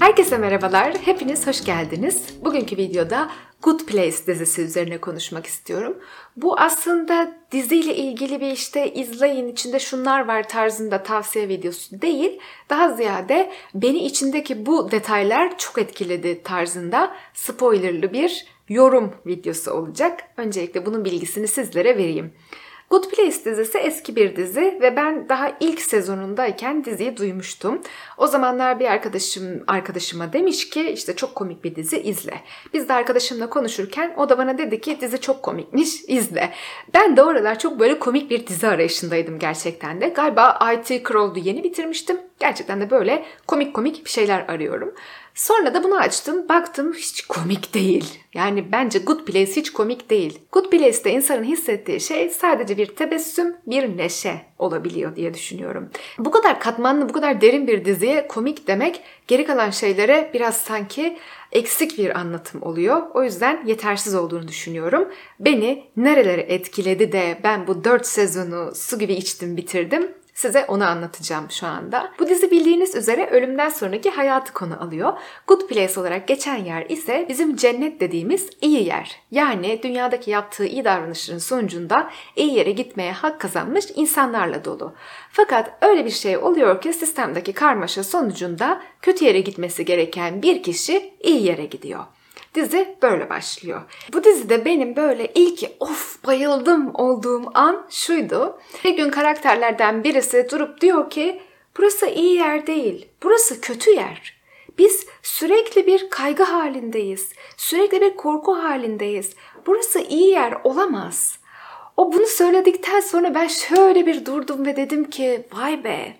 Herkese merhabalar, hepiniz hoş geldiniz. Bugünkü videoda Good Place dizisi üzerine konuşmak istiyorum. Bu aslında diziyle ilgili bir işte izleyin içinde şunlar var tarzında tavsiye videosu değil. Daha ziyade beni içindeki bu detaylar çok etkiledi tarzında spoilerlı bir yorum videosu olacak. Öncelikle bunun bilgisini sizlere vereyim. Good Place dizisi eski bir dizi ve ben daha ilk sezonundayken diziyi duymuştum. O zamanlar bir arkadaşım arkadaşıma demiş ki işte çok komik bir dizi izle. Biz de arkadaşımla konuşurken o da bana dedi ki dizi çok komikmiş izle. Ben de oralar çok böyle komik bir dizi arayışındaydım gerçekten de. Galiba IT Crowd'u yeni bitirmiştim. Gerçekten de böyle komik komik bir şeyler arıyorum. Sonra da bunu açtım, baktım hiç komik değil. Yani bence Good Place hiç komik değil. Good Place'te insanın hissettiği şey sadece bir tebessüm, bir neşe olabiliyor diye düşünüyorum. Bu kadar katmanlı, bu kadar derin bir diziye komik demek geri kalan şeylere biraz sanki eksik bir anlatım oluyor. O yüzden yetersiz olduğunu düşünüyorum. Beni nerelere etkiledi de ben bu 4 sezonu su gibi içtim bitirdim Size onu anlatacağım şu anda. Bu dizi bildiğiniz üzere ölümden sonraki hayatı konu alıyor. Good Place olarak geçen yer ise bizim cennet dediğimiz iyi yer. Yani dünyadaki yaptığı iyi davranışların sonucunda iyi yere gitmeye hak kazanmış insanlarla dolu. Fakat öyle bir şey oluyor ki sistemdeki karmaşa sonucunda kötü yere gitmesi gereken bir kişi iyi yere gidiyor. Dizi böyle başlıyor. Bu dizide benim böyle ilk of bayıldım olduğum an şuydu. Bir gün karakterlerden birisi durup diyor ki burası iyi yer değil, burası kötü yer. Biz sürekli bir kaygı halindeyiz, sürekli bir korku halindeyiz. Burası iyi yer olamaz. O bunu söyledikten sonra ben şöyle bir durdum ve dedim ki vay be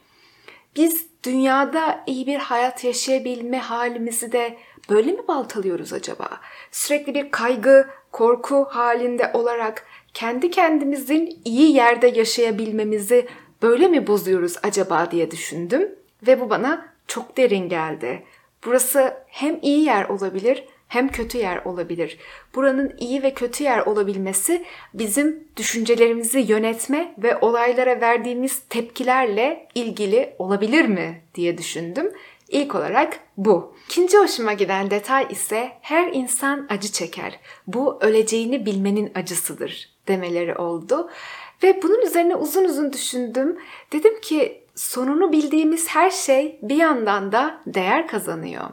biz dünyada iyi bir hayat yaşayabilme halimizi de Böyle mi baltalıyoruz acaba? Sürekli bir kaygı, korku halinde olarak kendi kendimizin iyi yerde yaşayabilmemizi böyle mi bozuyoruz acaba diye düşündüm ve bu bana çok derin geldi. Burası hem iyi yer olabilir hem kötü yer olabilir. Buranın iyi ve kötü yer olabilmesi bizim düşüncelerimizi yönetme ve olaylara verdiğimiz tepkilerle ilgili olabilir mi diye düşündüm İlk olarak bu. İkinci hoşuma giden detay ise her insan acı çeker. Bu öleceğini bilmenin acısıdır demeleri oldu. Ve bunun üzerine uzun uzun düşündüm. Dedim ki sonunu bildiğimiz her şey bir yandan da değer kazanıyor.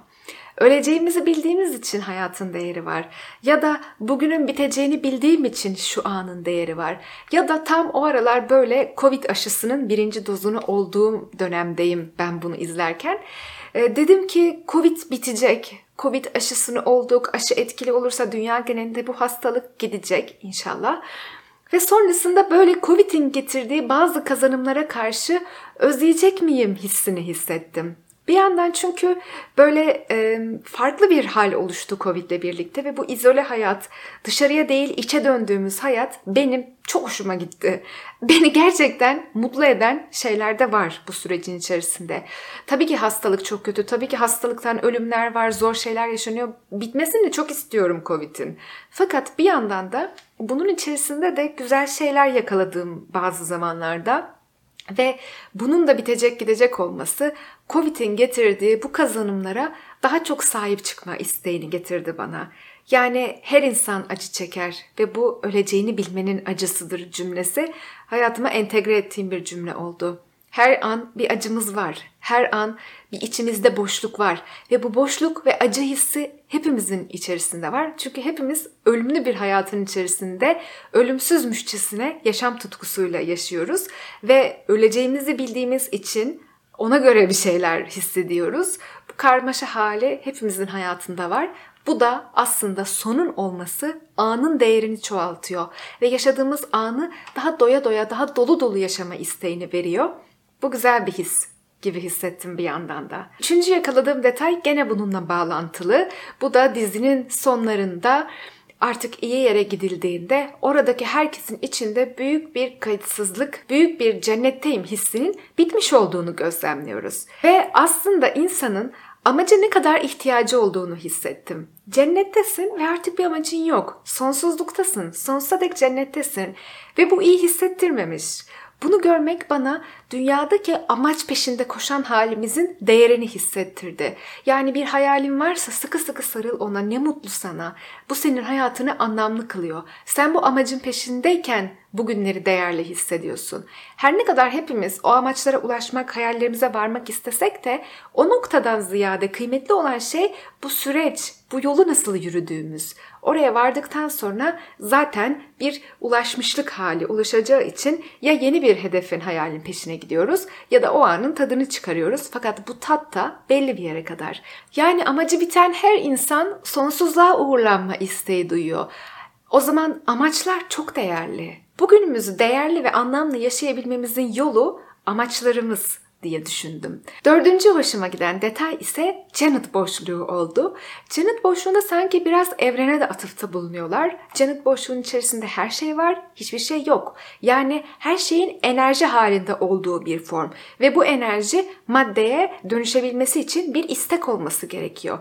Öleceğimizi bildiğimiz için hayatın değeri var. Ya da bugünün biteceğini bildiğim için şu anın değeri var. Ya da tam o aralar böyle Covid aşısının birinci dozunu olduğum dönemdeyim ben bunu izlerken. E, dedim ki Covid bitecek. Covid aşısını olduk. Aşı etkili olursa dünya genelinde bu hastalık gidecek inşallah. Ve sonrasında böyle Covid'in getirdiği bazı kazanımlara karşı özleyecek miyim hissini hissettim. Bir yandan çünkü böyle e, farklı bir hal oluştu Covid ile birlikte ve bu izole hayat, dışarıya değil içe döndüğümüz hayat benim çok hoşuma gitti. Beni gerçekten mutlu eden şeyler de var bu sürecin içerisinde. Tabii ki hastalık çok kötü. Tabii ki hastalıktan ölümler var, zor şeyler yaşanıyor. Bitmesini çok istiyorum Covid'in. Fakat bir yandan da bunun içerisinde de güzel şeyler yakaladığım bazı zamanlarda ve bunun da bitecek gidecek olması Covid'in getirdiği bu kazanımlara daha çok sahip çıkma isteğini getirdi bana. Yani her insan acı çeker ve bu öleceğini bilmenin acısıdır cümlesi hayatıma entegre ettiğim bir cümle oldu. Her an bir acımız var. Her an bir içimizde boşluk var. Ve bu boşluk ve acı hissi hepimizin içerisinde var. Çünkü hepimiz ölümlü bir hayatın içerisinde ölümsüzmüşçesine yaşam tutkusuyla yaşıyoruz. Ve öleceğimizi bildiğimiz için ona göre bir şeyler hissediyoruz. Bu karmaşa hali hepimizin hayatında var. Bu da aslında sonun olması anın değerini çoğaltıyor ve yaşadığımız anı daha doya doya, daha dolu dolu yaşama isteğini veriyor. Bu güzel bir his gibi hissettim bir yandan da. Üçüncü yakaladığım detay gene bununla bağlantılı. Bu da dizinin sonlarında artık iyi yere gidildiğinde oradaki herkesin içinde büyük bir kayıtsızlık, büyük bir cennetteyim hissinin bitmiş olduğunu gözlemliyoruz. Ve aslında insanın amaca ne kadar ihtiyacı olduğunu hissettim. Cennettesin ve artık bir amacın yok. Sonsuzluktasın. Sonsuza dek cennettesin. Ve bu iyi hissettirmemiş. Bunu görmek bana dünyadaki amaç peşinde koşan halimizin değerini hissettirdi. Yani bir hayalin varsa sıkı sıkı sarıl ona ne mutlu sana. Bu senin hayatını anlamlı kılıyor. Sen bu amacın peşindeyken bugünleri değerli hissediyorsun. Her ne kadar hepimiz o amaçlara ulaşmak, hayallerimize varmak istesek de o noktadan ziyade kıymetli olan şey bu süreç, bu yolu nasıl yürüdüğümüz. Oraya vardıktan sonra zaten bir ulaşmışlık hali ulaşacağı için ya yeni bir hedefin hayalin peşine gidiyoruz ya da o anın tadını çıkarıyoruz. Fakat bu tat da belli bir yere kadar. Yani amacı biten her insan sonsuzluğa uğurlanma isteği duyuyor. O zaman amaçlar çok değerli. Bugünümüzü değerli ve anlamlı yaşayabilmemizin yolu amaçlarımız diye düşündüm. Dördüncü hoşuma giden detay ise Janet boşluğu oldu. Janet boşluğunda sanki biraz evrene de atıfta bulunuyorlar. Janet boşluğunun içerisinde her şey var, hiçbir şey yok. Yani her şeyin enerji halinde olduğu bir form. Ve bu enerji maddeye dönüşebilmesi için bir istek olması gerekiyor.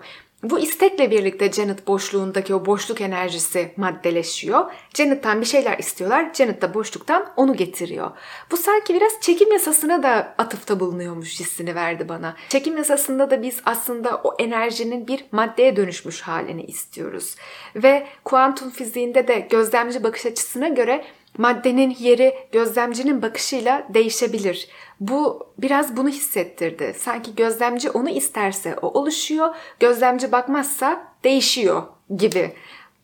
Bu istekle birlikte Janet boşluğundaki o boşluk enerjisi maddeleşiyor. Janet'tan bir şeyler istiyorlar. Janet da boşluktan onu getiriyor. Bu sanki biraz çekim yasasına da atıfta bulunuyormuş hissini verdi bana. Çekim yasasında da biz aslında o enerjinin bir maddeye dönüşmüş halini istiyoruz. Ve kuantum fiziğinde de gözlemci bakış açısına göre maddenin yeri gözlemcinin bakışıyla değişebilir. Bu biraz bunu hissettirdi. Sanki gözlemci onu isterse o oluşuyor, gözlemci bakmazsa değişiyor gibi.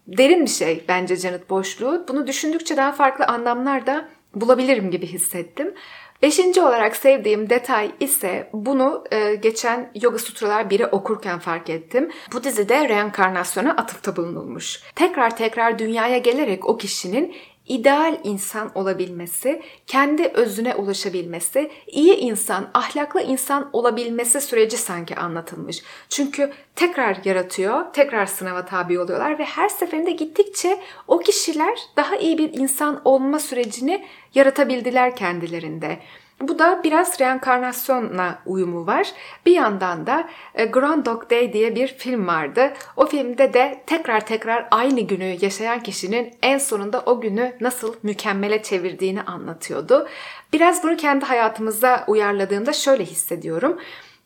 Derin bir şey bence Janet boşluğu. Bunu düşündükçe daha farklı anlamlar da bulabilirim gibi hissettim. Beşinci olarak sevdiğim detay ise bunu e, geçen Yoga Sutralar 1'i okurken fark ettim. Bu dizide reenkarnasyona atıfta bulunulmuş. Tekrar tekrar dünyaya gelerek o kişinin ideal insan olabilmesi, kendi özüne ulaşabilmesi, iyi insan, ahlaklı insan olabilmesi süreci sanki anlatılmış. Çünkü tekrar yaratıyor, tekrar sınava tabi oluyorlar ve her seferinde gittikçe o kişiler daha iyi bir insan olma sürecini yaratabildiler kendilerinde. Bu da biraz reenkarnasyonla uyumu var. Bir yandan da e, Groundhog Day diye bir film vardı. O filmde de tekrar tekrar aynı günü yaşayan kişinin en sonunda o günü nasıl mükemmele çevirdiğini anlatıyordu. Biraz bunu kendi hayatımıza uyarladığımda şöyle hissediyorum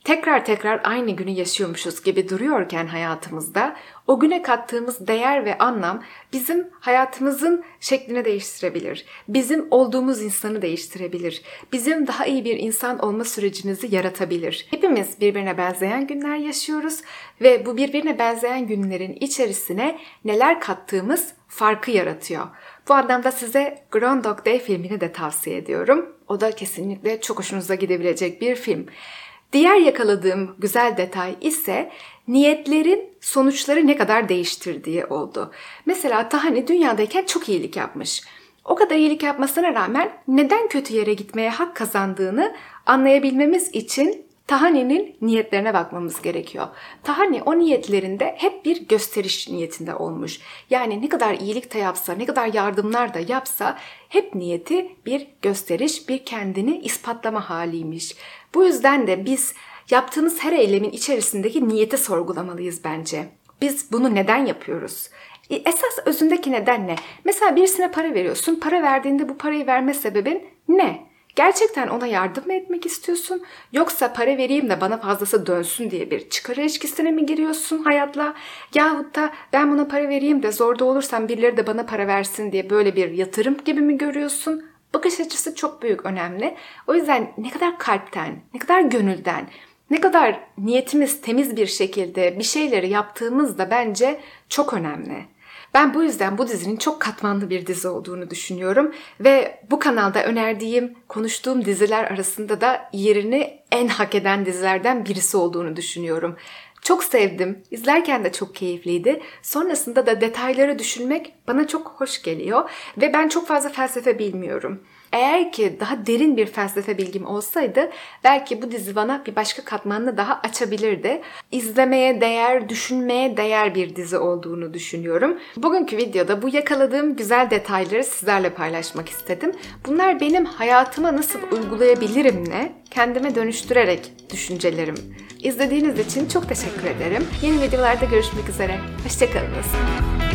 tekrar tekrar aynı günü yaşıyormuşuz gibi duruyorken hayatımızda o güne kattığımız değer ve anlam bizim hayatımızın şeklini değiştirebilir. Bizim olduğumuz insanı değiştirebilir. Bizim daha iyi bir insan olma sürecimizi yaratabilir. Hepimiz birbirine benzeyen günler yaşıyoruz ve bu birbirine benzeyen günlerin içerisine neler kattığımız farkı yaratıyor. Bu anlamda size Groundhog Day filmini de tavsiye ediyorum. O da kesinlikle çok hoşunuza gidebilecek bir film. Diğer yakaladığım güzel detay ise niyetlerin sonuçları ne kadar değiştirdiği oldu. Mesela Tahani dünyadayken çok iyilik yapmış. O kadar iyilik yapmasına rağmen neden kötü yere gitmeye hak kazandığını anlayabilmemiz için Tahani'nin niyetlerine bakmamız gerekiyor. Tahani o niyetlerinde hep bir gösteriş niyetinde olmuş. Yani ne kadar iyilik de yapsa, ne kadar yardımlar da yapsa hep niyeti bir gösteriş, bir kendini ispatlama haliymiş. Bu yüzden de biz yaptığımız her eylemin içerisindeki niyeti sorgulamalıyız bence. Biz bunu neden yapıyoruz? E, esas özündeki neden ne? Mesela birisine para veriyorsun. Para verdiğinde bu parayı verme sebebin ne? Gerçekten ona yardım mı etmek istiyorsun? Yoksa para vereyim de bana fazlası dönsün diye bir çıkar ilişkisine mi giriyorsun hayatla? Yahut da ben buna para vereyim de zorda olursam birileri de bana para versin diye böyle bir yatırım gibi mi görüyorsun? Bakış açısı çok büyük önemli. O yüzden ne kadar kalpten, ne kadar gönülden, ne kadar niyetimiz temiz bir şekilde bir şeyleri yaptığımız da bence çok önemli. Ben bu yüzden bu dizinin çok katmanlı bir dizi olduğunu düşünüyorum ve bu kanalda önerdiğim, konuştuğum diziler arasında da yerini en hak eden dizilerden birisi olduğunu düşünüyorum. Çok sevdim. İzlerken de çok keyifliydi. Sonrasında da detayları düşünmek bana çok hoş geliyor ve ben çok fazla felsefe bilmiyorum. Eğer ki daha derin bir felsefe bilgim olsaydı belki bu dizi bana bir başka katmanını daha açabilirdi. İzlemeye değer, düşünmeye değer bir dizi olduğunu düşünüyorum. Bugünkü videoda bu yakaladığım güzel detayları sizlerle paylaşmak istedim. Bunlar benim hayatıma nasıl uygulayabilirim ne? Kendime dönüştürerek düşüncelerim. İzlediğiniz için çok teşekkür ederim. Yeni videolarda görüşmek üzere. Hoşçakalınız.